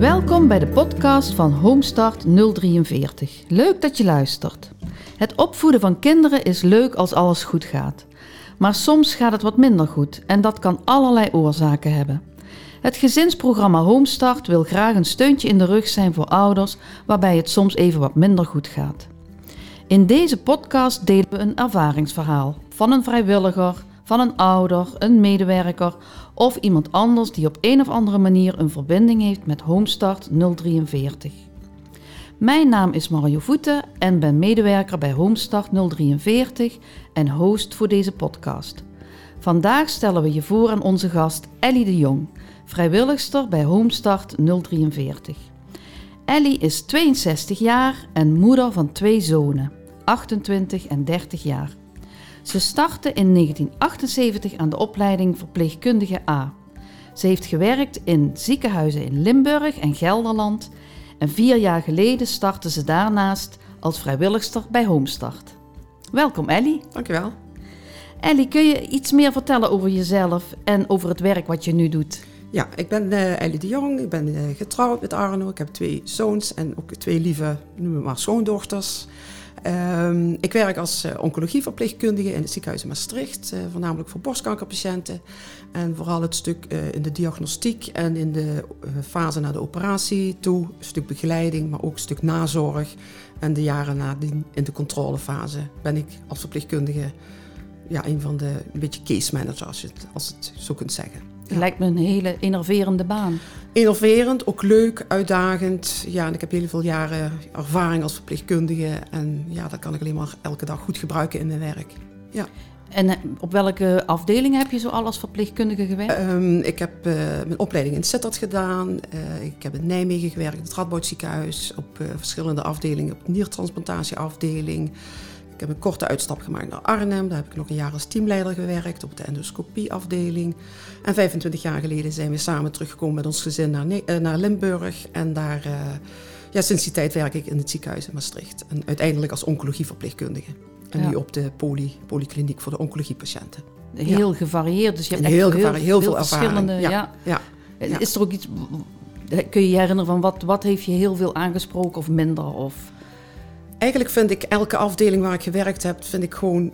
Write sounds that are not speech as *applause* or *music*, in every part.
Welkom bij de podcast van Homestart 043. Leuk dat je luistert. Het opvoeden van kinderen is leuk als alles goed gaat. Maar soms gaat het wat minder goed en dat kan allerlei oorzaken hebben. Het gezinsprogramma Homestart wil graag een steuntje in de rug zijn voor ouders waarbij het soms even wat minder goed gaat. In deze podcast delen we een ervaringsverhaal van een vrijwilliger, van een ouder, een medewerker of iemand anders die op een of andere manier een verbinding heeft met Homestart 043. Mijn naam is Mario Voeten en ben medewerker bij Homestart 043 en host voor deze podcast. Vandaag stellen we je voor aan onze gast Ellie de Jong, vrijwilligster bij Homestart 043. Ellie is 62 jaar en moeder van twee zonen, 28 en 30 jaar. Ze startte in 1978 aan de opleiding verpleegkundige A. Ze heeft gewerkt in ziekenhuizen in Limburg en Gelderland en vier jaar geleden startte ze daarnaast als vrijwilligster bij Homestart. Welkom Ellie. Dankjewel. Ellie, kun je iets meer vertellen over jezelf en over het werk wat je nu doet? Ja, ik ben uh, Ellie de Jong. Ik ben uh, getrouwd met Arno. Ik heb twee zoons en ook twee lieve, noem maar schoondochters. Um, ik werk als uh, oncologieverpleegkundige in het ziekenhuis in Maastricht, uh, voornamelijk voor borstkankerpatiënten. En vooral het stuk uh, in de diagnostiek en in de fase na de operatie toe, een stuk begeleiding, maar ook een stuk nazorg. En de jaren nadien in de controlefase ben ik als verpleegkundige ja, een van de een beetje case managers, als je als het zo kunt zeggen. Het lijkt me een hele innoverende baan. Innoverend, ook leuk, uitdagend. Ja, en ik heb heel veel jaren ervaring als verpleegkundige. En ja, dat kan ik alleen maar elke dag goed gebruiken in mijn werk. Ja. En op welke afdeling heb je zo al als verpleegkundige gewerkt? Um, ik heb uh, mijn opleiding in Sittard gedaan. Uh, ik heb in Nijmegen gewerkt, in het Radboud ziekenhuis. Op uh, verschillende afdelingen, op de niertransplantatieafdeling. Ik heb een korte uitstap gemaakt naar Arnhem. Daar heb ik nog een jaar als teamleider gewerkt op de endoscopieafdeling. En 25 jaar geleden zijn we samen teruggekomen met ons gezin naar, ne naar Limburg. En daar, uh, ja, sinds die tijd werk ik in het ziekenhuis in Maastricht. En uiteindelijk als oncologieverpleegkundige. En ja. nu op de poly, polykliniek voor de oncologiepatiënten. Heel ja. gevarieerd, dus je hebt heel, heel, heel, heel, veel verschillende. Ja. Ja. Is er ook iets, kun je je herinneren van wat, wat heeft je heel veel aangesproken of minder? Of... Eigenlijk vind ik elke afdeling waar ik gewerkt heb, vind ik gewoon,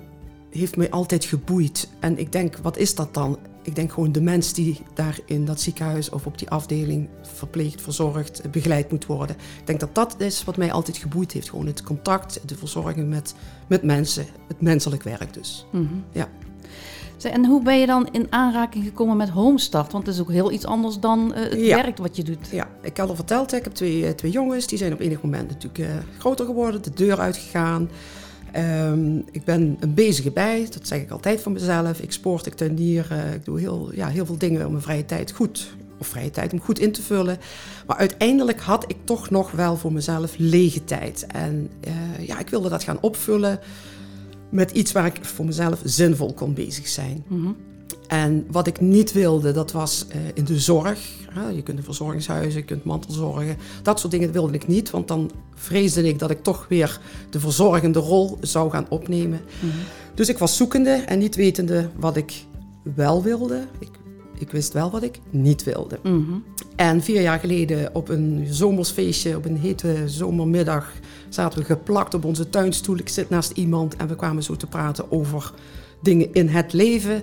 heeft mij altijd geboeid. En ik denk, wat is dat dan? Ik denk gewoon de mens die daar in dat ziekenhuis of op die afdeling verpleegd, verzorgd, begeleid moet worden. Ik denk dat dat is wat mij altijd geboeid heeft. Gewoon het contact, de verzorging met, met mensen, het menselijk werk dus. Mm -hmm. Ja. En hoe ben je dan in aanraking gekomen met Homestart? Want het is ook heel iets anders dan uh, het ja. werk wat je doet. Ja, ik had al verteld, ik heb twee, uh, twee jongens. Die zijn op enig moment natuurlijk uh, groter geworden, de deur uitgegaan. Um, ik ben een bezige bij, dat zeg ik altijd van mezelf. Ik sport, ik tuinier, ik doe heel, ja, heel veel dingen om mijn vrije tijd goed, of vrije tijd om goed in te vullen. Maar uiteindelijk had ik toch nog wel voor mezelf lege tijd. En ja, ik wilde dat gaan opvullen met iets waar ik voor mezelf zinvol kon bezig zijn. Mm -hmm. En wat ik niet wilde, dat was uh, in de zorg. Je kunt in verzorgingshuizen, je kunt mantelzorgen. Dat soort dingen wilde ik niet, want dan vreesde ik dat ik toch weer de verzorgende rol zou gaan opnemen. Mm -hmm. Dus ik was zoekende en niet wetende wat ik wel wilde. Ik, ik wist wel wat ik niet wilde. Mm -hmm. En vier jaar geleden op een zomersfeestje, op een hete zomermiddag, zaten we geplakt op onze tuinstoel. Ik zit naast iemand en we kwamen zo te praten over dingen in het leven.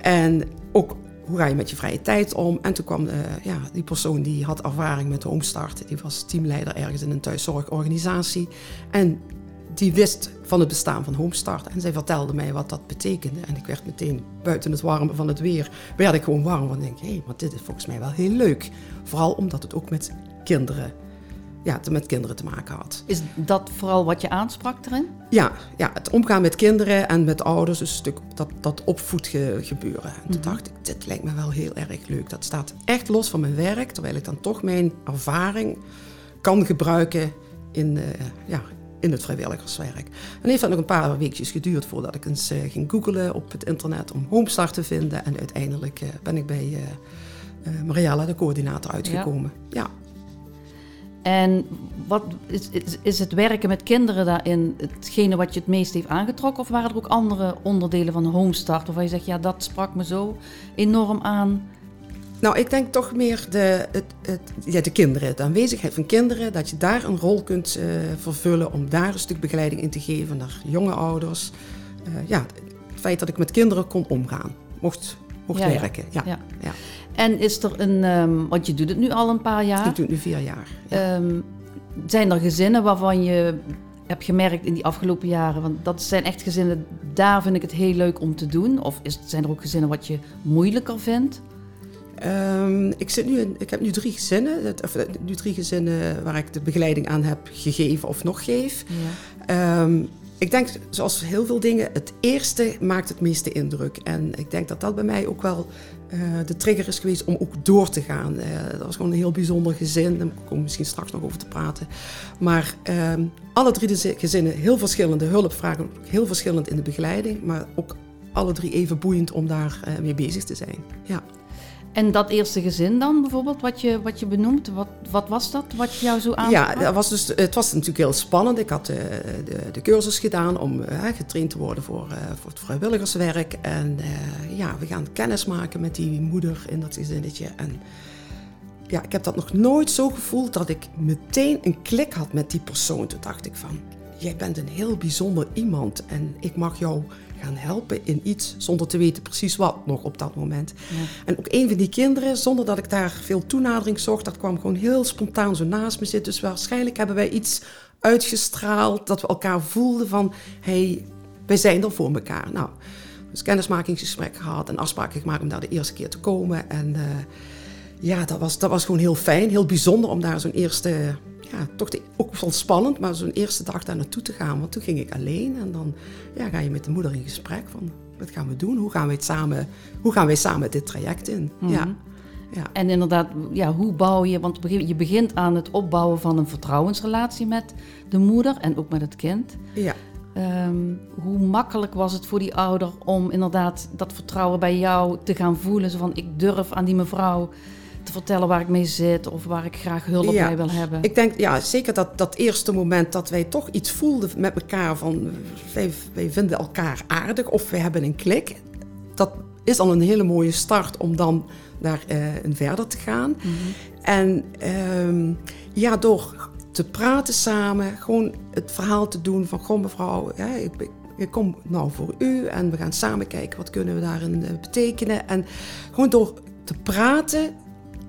En ook hoe ga je met je vrije tijd om? En toen kwam uh, ja, die persoon die had ervaring met Homestart. Die was teamleider ergens in een thuiszorgorganisatie. En die wist van het bestaan van Homestart. En zij vertelde mij wat dat betekende. En ik werd meteen buiten het warme van het weer, werd ik gewoon warm. Want ik denk, hé, hey, maar dit is volgens mij wel heel leuk. Vooral omdat het ook met kinderen, ja, met kinderen te maken had. Is dat vooral wat je aansprak erin? Ja, ja het omgaan met kinderen en met ouders. Dus een stuk dat, dat opvoedgebeuren. En toen Mhm. dacht ik, dit lijkt me wel heel erg leuk. Dat staat echt los van mijn werk. Terwijl ik dan toch mijn ervaring kan gebruiken in, uh, ja, in het vrijwilligerswerk. En heeft dat nog een paar weekjes geduurd voordat ik eens uh, ging googlen op het internet om Homestart te vinden. En uiteindelijk uh, ben ik bij uh, Mariella, de coördinator, uitgekomen. Ja. ja. En wat is, is, is, het werken met kinderen daarin hetgene wat je het meest heeft aangetrokken? Of waren er ook andere onderdelen van Homestart waarvan je zegt, ja, dat sprak me zo enorm aan? Nou, ik denk toch meer de, het, het, ja, de kinderen, de aanwezigheid van kinderen, dat je daar een rol kunt uh, vervullen om daar een stuk begeleiding in te geven naar jonge ouders. Uh, ja, het feit dat ik met kinderen kon omgaan, mocht, mocht ja, werken. Ja. Ja. ja. En is er een, um, want je doet het nu al een paar jaar. Ik doe het nu vier jaar. Um, zijn er gezinnen waarvan je hebt gemerkt in die afgelopen jaren, want dat zijn echt gezinnen, daar vind ik het heel leuk om te doen? Of is, zijn er ook gezinnen wat je moeilijker vindt? Um, ik, zit nu in, ik heb nu drie gezinnen, of eh, nu drie gezinnen waar ik de begeleiding aan heb gegeven of nog geef. Ja. Um, ik denk, zoals heel veel dingen, het eerste maakt het meeste indruk. En ik denk dat dat bij mij ook wel uh, de trigger is geweest om ook door te gaan. Uh, dat was gewoon een heel bijzonder gezin. Daar kom ik misschien straks nog over te praten. Maar uh, alle drie de gezinnen, heel verschillende hulpvragen, heel verschillend in de begeleiding. Maar ook alle drie even boeiend om daar mee bezig te zijn. Ja. En dat eerste gezin dan bijvoorbeeld, wat je, wat je benoemt, wat, wat was dat wat jou zo aan? Ja, dat was dus, het was natuurlijk heel spannend. Ik had de, eh, de, de cursus gedaan om uh, getraind te worden voor, uh, voor het vrijwilligerswerk. En ja, we gaan kennis maken met die moeder in dat gezinnetje. En ja, ik heb dat nog nooit zo gevoeld dat ik meteen een klik had met die persoon. Toen dacht ik van, jij bent een heel bijzonder iemand en ik mag jou gaan helpen in iets zonder te weten precies wat nog op dat moment. Ja. En ook een van die kinderen, zonder dat ik daar veel toenadering zocht, dat kwam gewoon heel spontaan zo naast me zitten. Dus waarschijnlijk hebben wij iets uitgestraald dat we elkaar voelden van, hey, wij zijn er voor elkaar. Nou, dus kennismakingsgesprek gehad en afspraken gemaakt om daar de eerste keer te komen. En uh, ja, dat was, dat was gewoon heel fijn, heel bijzonder om daar zo'n eerste ja, toch de, ook wel spannend, maar zo'n eerste dag daar naartoe te gaan. Want toen ging ik alleen en dan ja, ga je met de moeder in gesprek van wat gaan we doen? Hoe gaan wij, het samen, hoe gaan wij samen dit traject in? Mhm. ja. Ja. En inderdaad, ja, hoe bouw je, want je begint aan het opbouwen van een vertrouwensrelatie met de moeder en ook met het kind. Ja. Um, hoe makkelijk was het voor die ouder om inderdaad dat vertrouwen bij jou te gaan voelen? Zo van, ik durf aan die mevrouw te vertellen waar ik mee zit of waar ik graag hulp bij wil hebben. Ik denk, ja, zeker dat, dat eerste moment dat wij toch iets voelden met elkaar van wij, wij vinden elkaar aardig of we hebben een klik. Dat is al een hele mooie start om dan daar uh, in verder te gaan. Mhm. En um, ja, door te praten samen, gewoon het verhaal te doen van, goh mevrouw, ja, ik, ik kom nou voor u en we gaan samen kijken wat kunnen we daarin uh, betekenen. En gewoon door te praten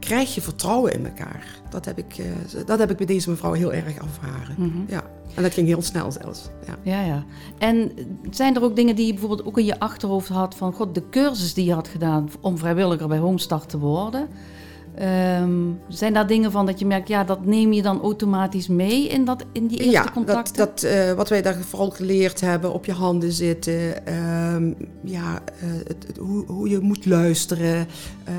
krijg je vertrouwen in elkaar. Dat heb ik, uh, dat heb ik bij deze mevrouw heel erg ervaren. Mm -hmm. ja. En dat ging heel snel zelfs. Ja. ja, ja. En zijn er ook dingen die je bijvoorbeeld ook in je achterhoofd had van... God, de cursus die je had gedaan om vrijwilliger bij Homestart te worden... Um, zijn daar dingen van dat je merkt, ja, dat neem je dan automatisch mee in, dat, in die eerste ja, contacten? Dat, dat, uh, wat wij daar vooral geleerd hebben, op je handen zitten, um, ja, uh, het, het, hoe, hoe, je moet luisteren, uh,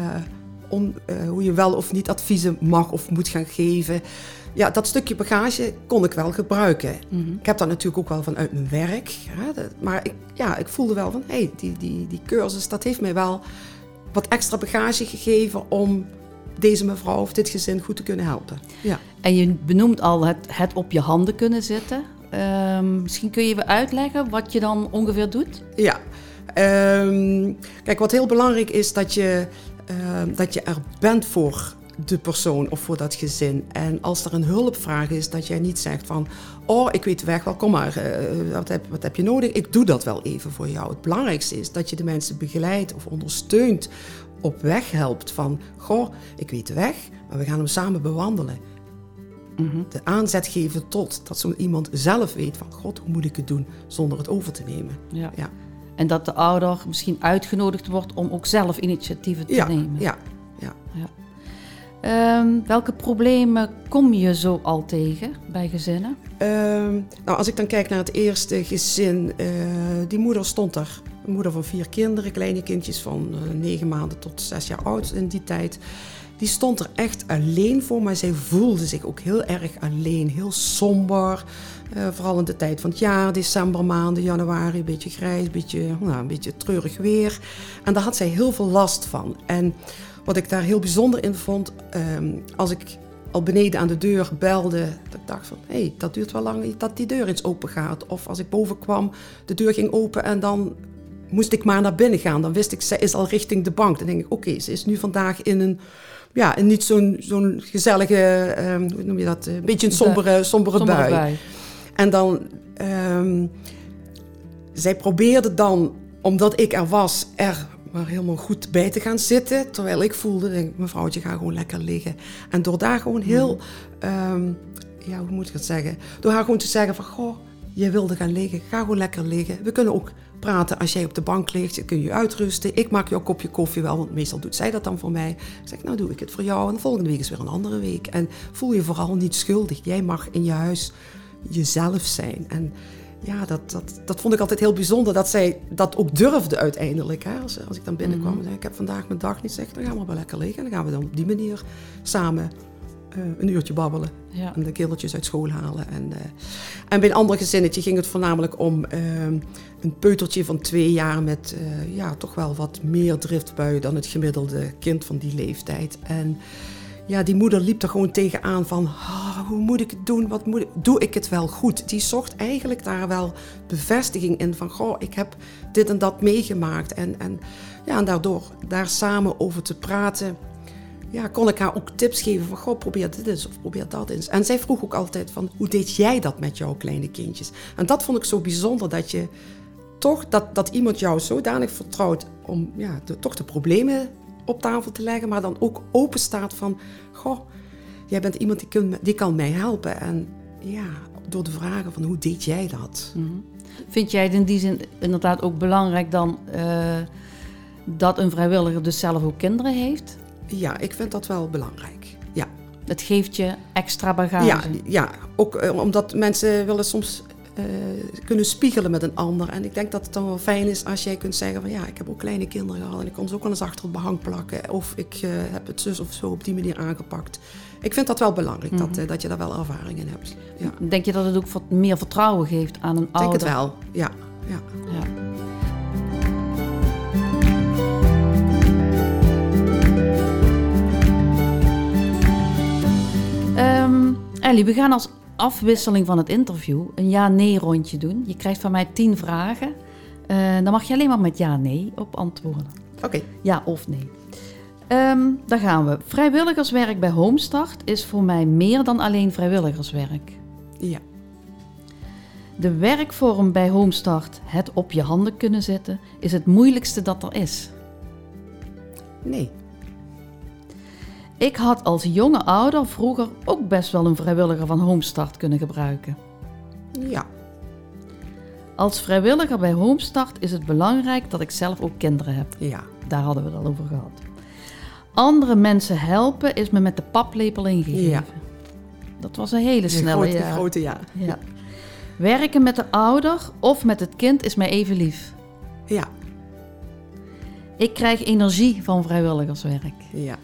om, uh, hoe je wel of niet adviezen mag of moet gaan geven. Ja, dat stukje bagage kon ik wel gebruiken. Mm -hmm. Ik heb dat natuurlijk ook wel vanuit mijn werk. Hè, dat, maar ik, ja, ik voelde wel van, hé, hey, die, die, die cursus, dat heeft mij wel wat extra bagage gegeven om deze mevrouw of dit gezin goed te kunnen helpen. Ja. En je benoemt al het, het op je handen kunnen zitten. Um, misschien kun je even uitleggen wat je dan ongeveer doet? Ja, um, kijk, wat heel belangrijk is dat je uh, dat je er bent voor de persoon of voor dat gezin. En als er een hulpvraag is, dat jij niet zegt van... oh, ik weet de weg wel, kom maar, uh, wat, heb, wat heb je nodig? Ik doe dat wel even voor jou. Het belangrijkste is dat je de mensen begeleidt of ondersteunt... op weg helpt van, goh, ik weet de weg, maar we gaan hem samen bewandelen. Mm -hmm. De aanzet geven tot dat zo iemand zelf weet van... god, hoe moet ik het doen zonder het over te nemen? ja. ja. En dat de ouder misschien uitgenodigd wordt om ook zelf initiatieven te ja, nemen. Ja, ja. ja. Um, welke problemen kom je zo al tegen bij gezinnen? Um, nou, als ik dan kijk naar het eerste gezin, uh, die moeder stond er. Een moeder van vier kinderen, kleine kindjes van uh, negen maanden tot zes jaar oud in die tijd. Die stond er echt alleen voor, maar zij voelde zich ook heel erg alleen, heel somber. Uh, vooral in de tijd van het jaar, decembermaanden, januari, een beetje grijs, een beetje, nou, een beetje treurig weer. En daar had zij heel veel last van. En wat ik daar heel bijzonder in vond, um, als ik al beneden aan de deur belde, dat ik dacht van, hé, hey, dat duurt wel lang dat die deur eens open gaat. Of als ik boven kwam, de deur ging open en dan moest ik maar naar binnen gaan. Dan wist ik, ze is al richting de bank. Dan denk ik, oké, ze is nu vandaag in een, ja, in niet zo'n zo'n gezellige, ehm, hoe noem je dat, een beetje een sombere, sombere, Sombere bui. bui. En dan, ehm, zij probeerde dan, omdat ik er was, er maar helemaal goed bij te gaan zitten. Terwijl ik voelde, denk ik, mevrouwtje, ga gewoon lekker liggen. En door daar gewoon heel, ehm, ja, hoe moet ik het zeggen? Door haar gewoon te zeggen van, goh, je wilde gaan liggen, ga gewoon lekker liggen. We kunnen ook praten als jij op de bank ligt, kun je je uitrusten. Ik maak jouw kopje koffie wel, want meestal doet zij dat dan voor mij. Ik zeg, nou doe ik het voor jou en de volgende week is weer een andere week. En voel je vooral niet schuldig. Jij mag in je huis jezelf zijn. En ja, dat, dat, dat vond ik altijd heel bijzonder dat zij dat ook durfde uiteindelijk. Hè? Als, als ik dan binnenkwam en zei, ik heb vandaag mijn dag niet, zeg dan gaan we wel lekker liggen. En dan gaan we dan op die manier samen eh, een uurtje babbelen. Ja. En de kindertjes uit school halen. En, eh, en bij een ander gezinnetje ging het voornamelijk om eh, een peutertje van twee jaar met eh, ja, toch wel wat meer driftbuien dan het gemiddelde kind van die leeftijd. En ja, die moeder liep er gewoon tegenaan van, "Ah, hoe moet ik het doen? Wat moet ik, doe ik het wel goed? Die zocht eigenlijk daar wel bevestiging in van, goh, ik heb dit en dat meegemaakt. En, en, ja, en daardoor daar samen over te praten, ja, kon ik haar ook tips geven van, goh, probeer dit eens of probeer dat eens. En zij vroeg ook altijd van, hoe deed jij dat met jouw kleine kindjes? En dat vond ik zo bijzonder, dat je toch, dat, dat iemand jou zodanig vertrouwt om ja, de, toch de problemen op tafel te leggen, maar dan ook open staat van, goh, jij bent iemand die, die kan mij helpen. En ja, door de vragen van, hoe deed jij dat? Vind jij het in die zin inderdaad ook belangrijk dan eh, dat een vrijwilliger dus zelf ook kinderen heeft? Ja, ik vind dat wel belangrijk. Ja, Het geeft je extra bagage. ja, ja ook eh, omdat mensen willen soms eh, kunnen spiegelen met een ander. En ik denk dat het dan wel fijn is als jij kunt zeggen van ja, ik heb ook kleine kinderen gehad en ik kon ze ook wel eens achter het behang plakken. Of ik eh, heb het zus of zo op die manier aangepakt. Ik vind dat wel belangrijk, dat, eh, dat je daar wel ervaring in hebt. Ja, ik Denk je dat het ook meer vertrouwen geeft aan een denk ouder? het wel. Ja, ja. Ja. Ellie, we gaan als afwisseling van het interview een ja-nee-rondje doen. Je krijgt van mij tien vragen. Eh, dan mag je alleen maar met ja-nee op antwoorden. Oké. Ja of nee. Ehm daar gaan we. Vrijwilligerswerk bij Homestart is voor mij meer dan alleen vrijwilligerswerk. Ja. De werkvorm bij Homestart, het op je handen kunnen zetten, is het moeilijkste dat er is. Nee. Ik had als jonge ouder vroeger ook best wel een vrijwilliger van Homestart kunnen gebruiken. Ja. Als vrijwilliger bij Homestart is het belangrijk dat ik zelf ook kinderen heb. Ja. Daar hadden we het al over gehad. Andere mensen helpen is me met de paplepel ingegeven. Ja. Dat was een hele snelle grote, ja. grote ja. ja. Werken met de ouder of met het kind is mij even lief. Ja. Ik krijg energie van vrijwilligerswerk. Ja.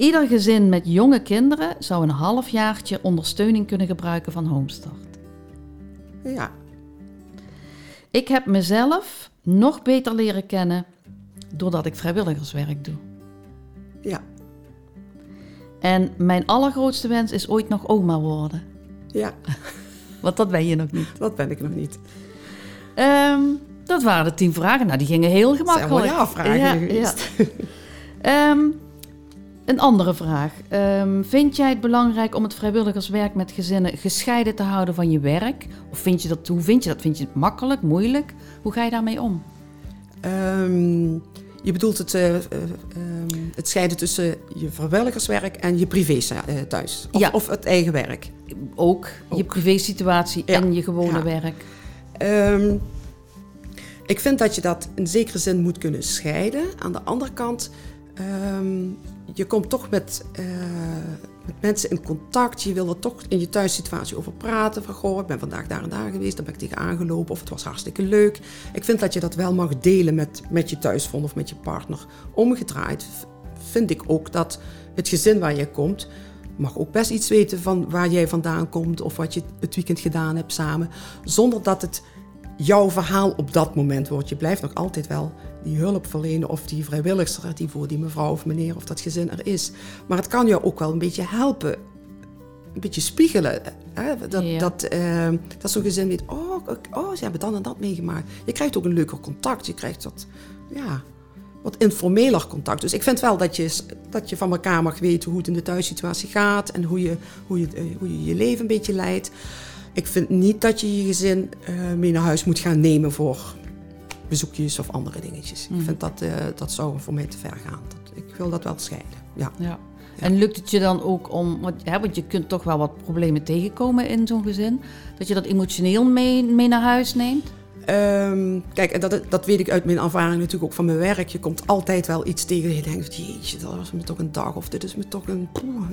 Ieder gezin met jonge kinderen zou een halfjaartje ondersteuning kunnen gebruiken van Homestart. Ja. Ik heb mezelf nog beter leren kennen doordat ik vrijwilligerswerk doe. Ja. En mijn allergrootste wens is ooit nog oma worden. Ja. *laughs* Want dat ben je nog niet. Dat ben ik nog niet. Ehm, dat waren de tien vragen. Nou, die gingen heel Dat zijn gemakkelijk. Ja, geweest. ja. Ehm, een andere vraag. Ehm, vind jij het belangrijk om het vrijwilligerswerk met gezinnen gescheiden te houden van je werk? Of vind je dat, hoe vind je dat? Vind je het makkelijk, moeilijk? Hoe ga je daarmee om? Ehm, je bedoelt het, eh, eh, ehm, het scheiden tussen je vrijwilligerswerk en je privé eh, thuis. Of, Ja. of het eigen werk. Ook, je privésituatie Ja, en je gewone ja. werk. Ik vind dat je dat in zekere zin moet kunnen scheiden. Aan de andere kant, ehm, je komt toch met, eh, met mensen in contact. Je wil er toch in je thuissituatie over praten. Van, goh, ik ben vandaag daar en daar geweest, daar ben ik tegenaan gelopen. Of het was hartstikke leuk. Ik vind dat je dat wel mag delen met, met je thuisfront of met je partner. Omgedraaid vind ik ook dat het gezin waar je komt... mag ook best iets weten van waar jij vandaan komt... of wat je het weekend gedaan hebt samen. Zonder dat het jouw verhaal op dat moment wordt. Je blijft nog altijd wel die hulp verlenen of die vrijwilligster die voor die mevrouw of meneer of dat gezin er is. Maar het kan jou ook wel een beetje helpen een beetje spiegelen. Hè? Dat, Ja. dat, eh, dat zo'n gezin weet, oh, oh, ze hebben dan en dat meegemaakt. Je krijgt ook een leuker contact. Je krijgt dat, ja, wat informeler contact. Dus ik vind wel dat je, dat je van elkaar mag weten hoe het in de thuissituatie gaat en hoe je hoe je, eh, hoe je, je leven een beetje leidt. Ik vind niet dat je je gezin eh, mee naar huis moet gaan nemen voor bezoekjes of andere dingetjes. Ik vind dat, eh, dat zou voor mij te ver gaan. Dat, ik wil dat wel scheiden. Ja. Ja. En lukt het je dan ook om, want, hè, want je kunt toch wel wat problemen tegenkomen in zo'n gezin, dat je dat emotioneel mee, mee naar huis neemt? Ehm, kijk, dat, dat weet ik uit mijn ervaring natuurlijk ook van mijn werk. Je komt altijd wel iets tegen je denkt, jeetje, dat was me toch een dag. Of dit is me toch een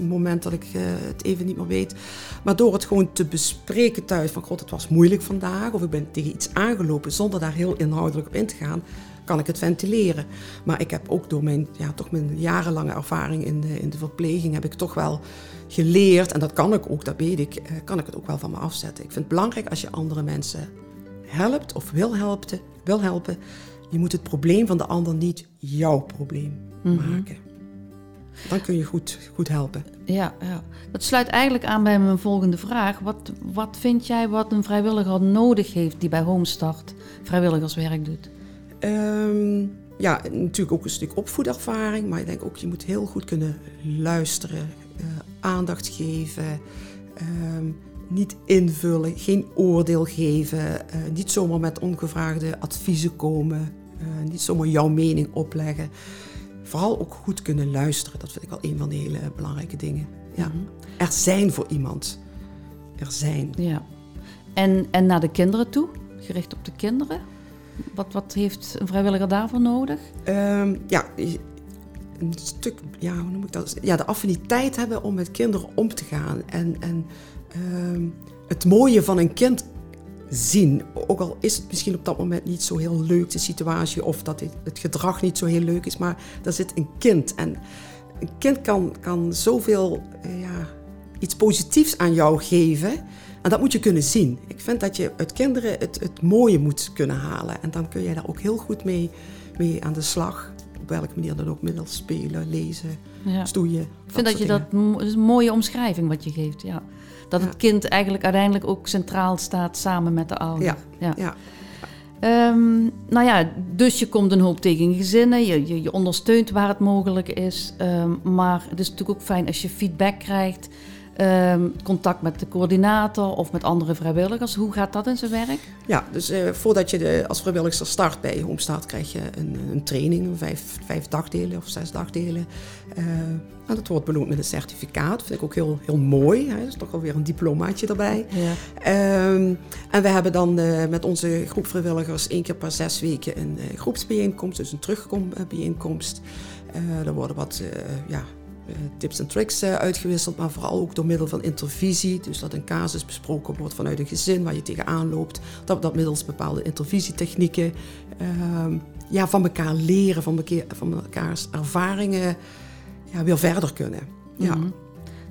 moment dat ik eh, het even niet meer weet. Maar door het gewoon te bespreken thuis van, god, het was moeilijk vandaag. Of ik ben tegen iets aangelopen zonder daar heel inhoudelijk op in te gaan. Kan ik het ventileren. Maar ik heb ook door mijn, ja, toch mijn jarenlange ervaring in de, in de verpleging... heb ik toch wel geleerd, en dat kan ik ook, dat weet ik... eh, kan ik het ook wel van me afzetten. Ik vind het belangrijk als je andere mensen helpt of wil helpen, wil helpen, je moet het probleem van de ander niet jouw probleem maken. Dan kun je goed, goed helpen. Ja, ja, dat sluit eigenlijk aan bij mijn volgende vraag. Wat, wat vind jij wat een vrijwilliger nodig heeft die bij Homestart vrijwilligerswerk doet? Ehm, ja, natuurlijk ook een stuk opvoedervaring, maar ik denk ook je moet heel goed kunnen luisteren, eh, aandacht geven, ehm, niet invullen, geen oordeel geven, eh, niet zomaar met ongevraagde adviezen komen, eh, niet zomaar jouw mening opleggen. Vooral ook goed kunnen luisteren, dat vind ik wel een van de hele belangrijke dingen. Ja. Er zijn voor iemand. Er zijn. Ja. En, en naar de kinderen toe, gericht op de kinderen? Wat, wat heeft een vrijwilliger daarvoor nodig? Ehm, ja, een stuk, ja, hoe noem ik dat? Ja, de affiniteit hebben om met kinderen om te gaan. En, en ehm, het mooie van een kind zien. Ook al is het misschien op dat moment niet zo heel leuk, de situatie, of dat het, het gedrag niet zo heel leuk is, maar daar zit een kind. En een kind kan, kan zoveel, eh, ja, iets positiefs aan jou geven. En dat moet je kunnen zien. Ik vind dat je uit kinderen het, het mooie moet kunnen halen. En dan kun jij daar ook heel goed mee, mee aan de slag. Op welke manier dan ook, middels spelen, lezen, Ja. stoeien. Ik vind dat je dat is een mooie omschrijving wat je geeft. Ja. Dat het kind eigenlijk uiteindelijk ook centraal staat samen met de ouder. Ja. ja. Ehm, nou ja, dus je komt een hoop tegen in gezinnen, je, je, je ondersteunt waar het mogelijk is. Ehm, maar het is natuurlijk ook fijn als je feedback krijgt, ehm, contact met de coördinator of met andere vrijwilligers. Hoe gaat dat in zijn werk? Ja, dus eh, voordat je de, als vrijwilliger start bij Homestart, krijg je een, een training, vijf, vijf dagdelen of zes dagdelen. Eh, en dat wordt beloond met een certificaat. vind ik ook heel, heel mooi. Hè? Dat is toch alweer een diplomaatje erbij. Ja. Ehm, en we hebben dan eh, met onze groep vrijwilligers één keer per zes weken een groepsbijeenkomst, dus een terugbijeenkomst. Eh er worden wat ja, tips en tricks eh, uitgewisseld, maar vooral ook door middel van intervisie. Dus dat een casus besproken wordt vanuit een gezin waar je tegenaan loopt. Dat, dat middels bepaalde intervisietechnieken ehm, ja, van elkaar leren, van, elkaar, van elkaars ervaringen ja, weer verder kunnen. Ja. Mhm.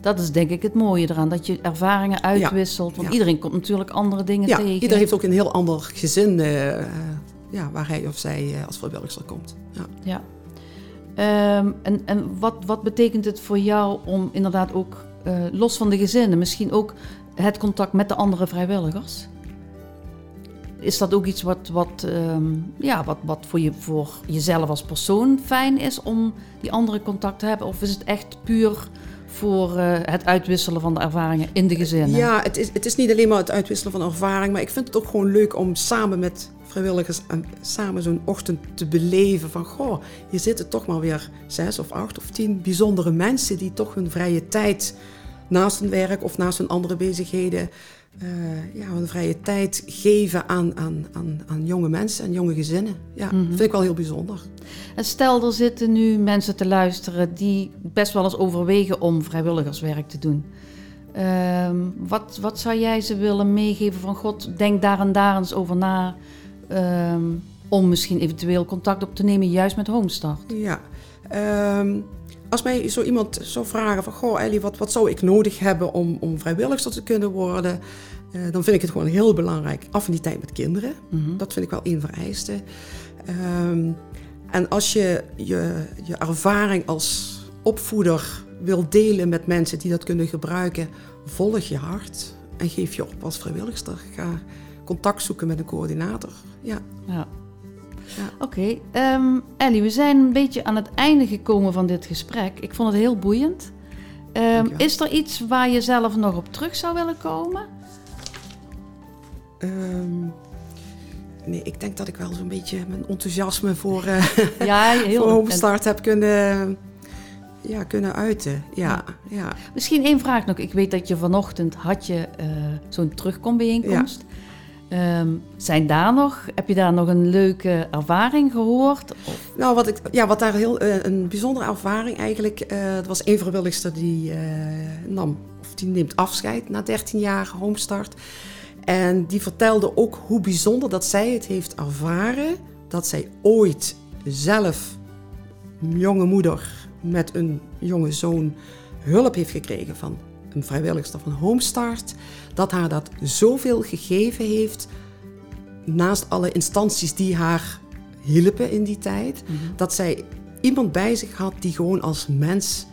Dat is denk ik het mooie eraan, dat je ervaringen uitwisselt. Want Ja. iedereen komt natuurlijk andere dingen Ja, tegen. ieder heeft ook een heel ander gezin eh, eh, ja, waar hij of zij eh, als vrijwilliger komt. Ja. Ehm, en en wat, wat betekent het voor jou om inderdaad ook eh, los van de gezinnen, misschien ook het contact met de andere vrijwilligers? Is dat ook iets wat, wat, ehm, ja, wat, wat voor, je, voor jezelf als persoon fijn is om die andere contact te hebben? Of is het echt puur voor eh, het uitwisselen van de ervaringen in de gezinnen? Ja, het is, het is niet alleen maar het uitwisselen van ervaring, maar ik vind het ook gewoon leuk om samen met vrijwilligers en samen zo'n ochtend te beleven van, goh, hier zitten toch maar weer zes of acht of tien bijzondere mensen die toch hun vrije tijd naast hun werk of naast hun andere bezigheden, eh, ja, hun vrije tijd geven aan, aan, aan, aan jonge mensen en jonge gezinnen. Ja, Mhm. vind ik wel heel bijzonder. En stel, er zitten nu mensen te luisteren die best wel eens overwegen om vrijwilligerswerk te doen. Ehm, wat, wat zou jij ze willen meegeven van God, denk daar en daar eens over na. Ehm, om misschien eventueel contact op te nemen, juist met Homestart. Ja. Ehm, als mij zo iemand zou vragen van... Goh Ellie, wat, wat zou ik nodig hebben om, om vrijwilligster te kunnen worden? eh, dan vind ik het gewoon heel belangrijk. Affiniteit met kinderen. Mhm. Dat vind ik wel één vereiste. Ehm, en als je, je je ervaring als opvoeder wil delen met mensen die dat kunnen gebruiken, volg je hart en geef je op als vrijwilligster. Ga contact zoeken met een coördinator. Ja. Ja. Ja. Oké, ehm, Ellie, we zijn een beetje aan het einde gekomen van dit gesprek. Ik vond het heel boeiend. Um, is er iets waar je zelf nog op terug zou willen komen? Um, nee, ik denk dat ik wel zo'n beetje mijn enthousiasme voor, uh, *laughs* ja, heel, voor Homestart heb kunnen, ja, kunnen uiten. Ja, ja. Misschien één vraag nog. Ik weet dat je vanochtend had je uh, zo'n terugkombijeenkomst. Ja. Um, zijn daar nog, heb je daar nog een leuke ervaring gehoord? Nou, wat, ik, ja, wat daar heel uh, een bijzondere ervaring eigenlijk. Uh, was één vrijwilligster die uh, nam, of die neemt afscheid na 13 jaar homestart. En die vertelde ook hoe bijzonder dat zij het heeft ervaren. Dat zij ooit zelf, jonge moeder met een jonge zoon, hulp heeft gekregen van een vrijwilligster van Homestart, dat haar dat zoveel gegeven heeft, naast alle instanties die haar hielpen in die tijd, mm -hmm. dat zij iemand bij zich had die gewoon als mens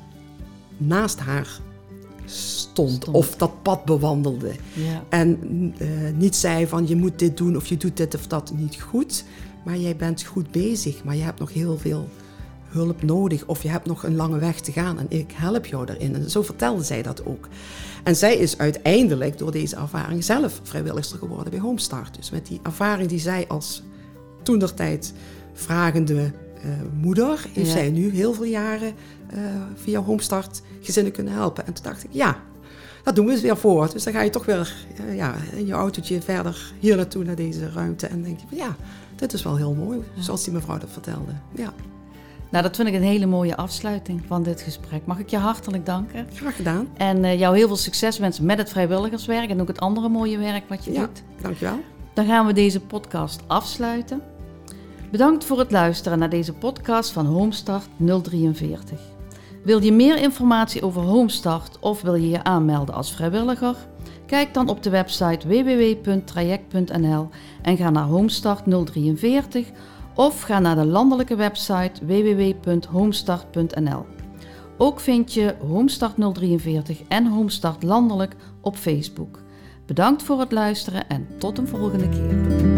naast haar stond, stond. of dat pad bewandelde. Ja. En uh, niet zei van je moet dit doen of je doet dit of dat niet goed, maar jij bent goed bezig, maar je hebt nog heel veel hulp nodig of je hebt nog een lange weg te gaan en ik help jou daarin. En zo vertelde zij dat ook. En zij is uiteindelijk door deze ervaring zelf vrijwilligster geworden bij Homestart. Dus met die ervaring die zij als toentertijd vragende uh, moeder, heeft ja. zij nu heel veel jaren uh, via Homestart gezinnen kunnen helpen. En toen dacht ik, ja, dat doen we eens weer voor. Dus dan ga je toch weer uh, ja, in je autootje verder hier naartoe, naar deze ruimte. En denk je ja, dit is wel heel mooi, zoals die mevrouw dat vertelde. Ja. Nou, dat vind ik een hele mooie afsluiting van dit gesprek. Mag ik je hartelijk danken. Graag gedaan. En uh, jou heel veel succes wensen met het vrijwilligerswerk en ook het andere mooie werk wat je ja, doet. Dankjewel. Dan gaan we deze podcast afsluiten. Bedankt voor het luisteren naar deze podcast van Homestart 043. Wil je meer informatie over Homestart of wil je je aanmelden als vrijwilliger? Kijk dan op de website www.traject.nl en ga naar Homestart 043 of ga naar de landelijke website www.homestart.nl. Ook vind je Homestart 043 en Homestart Landelijk op Facebook. Bedankt voor het luisteren en tot een volgende keer.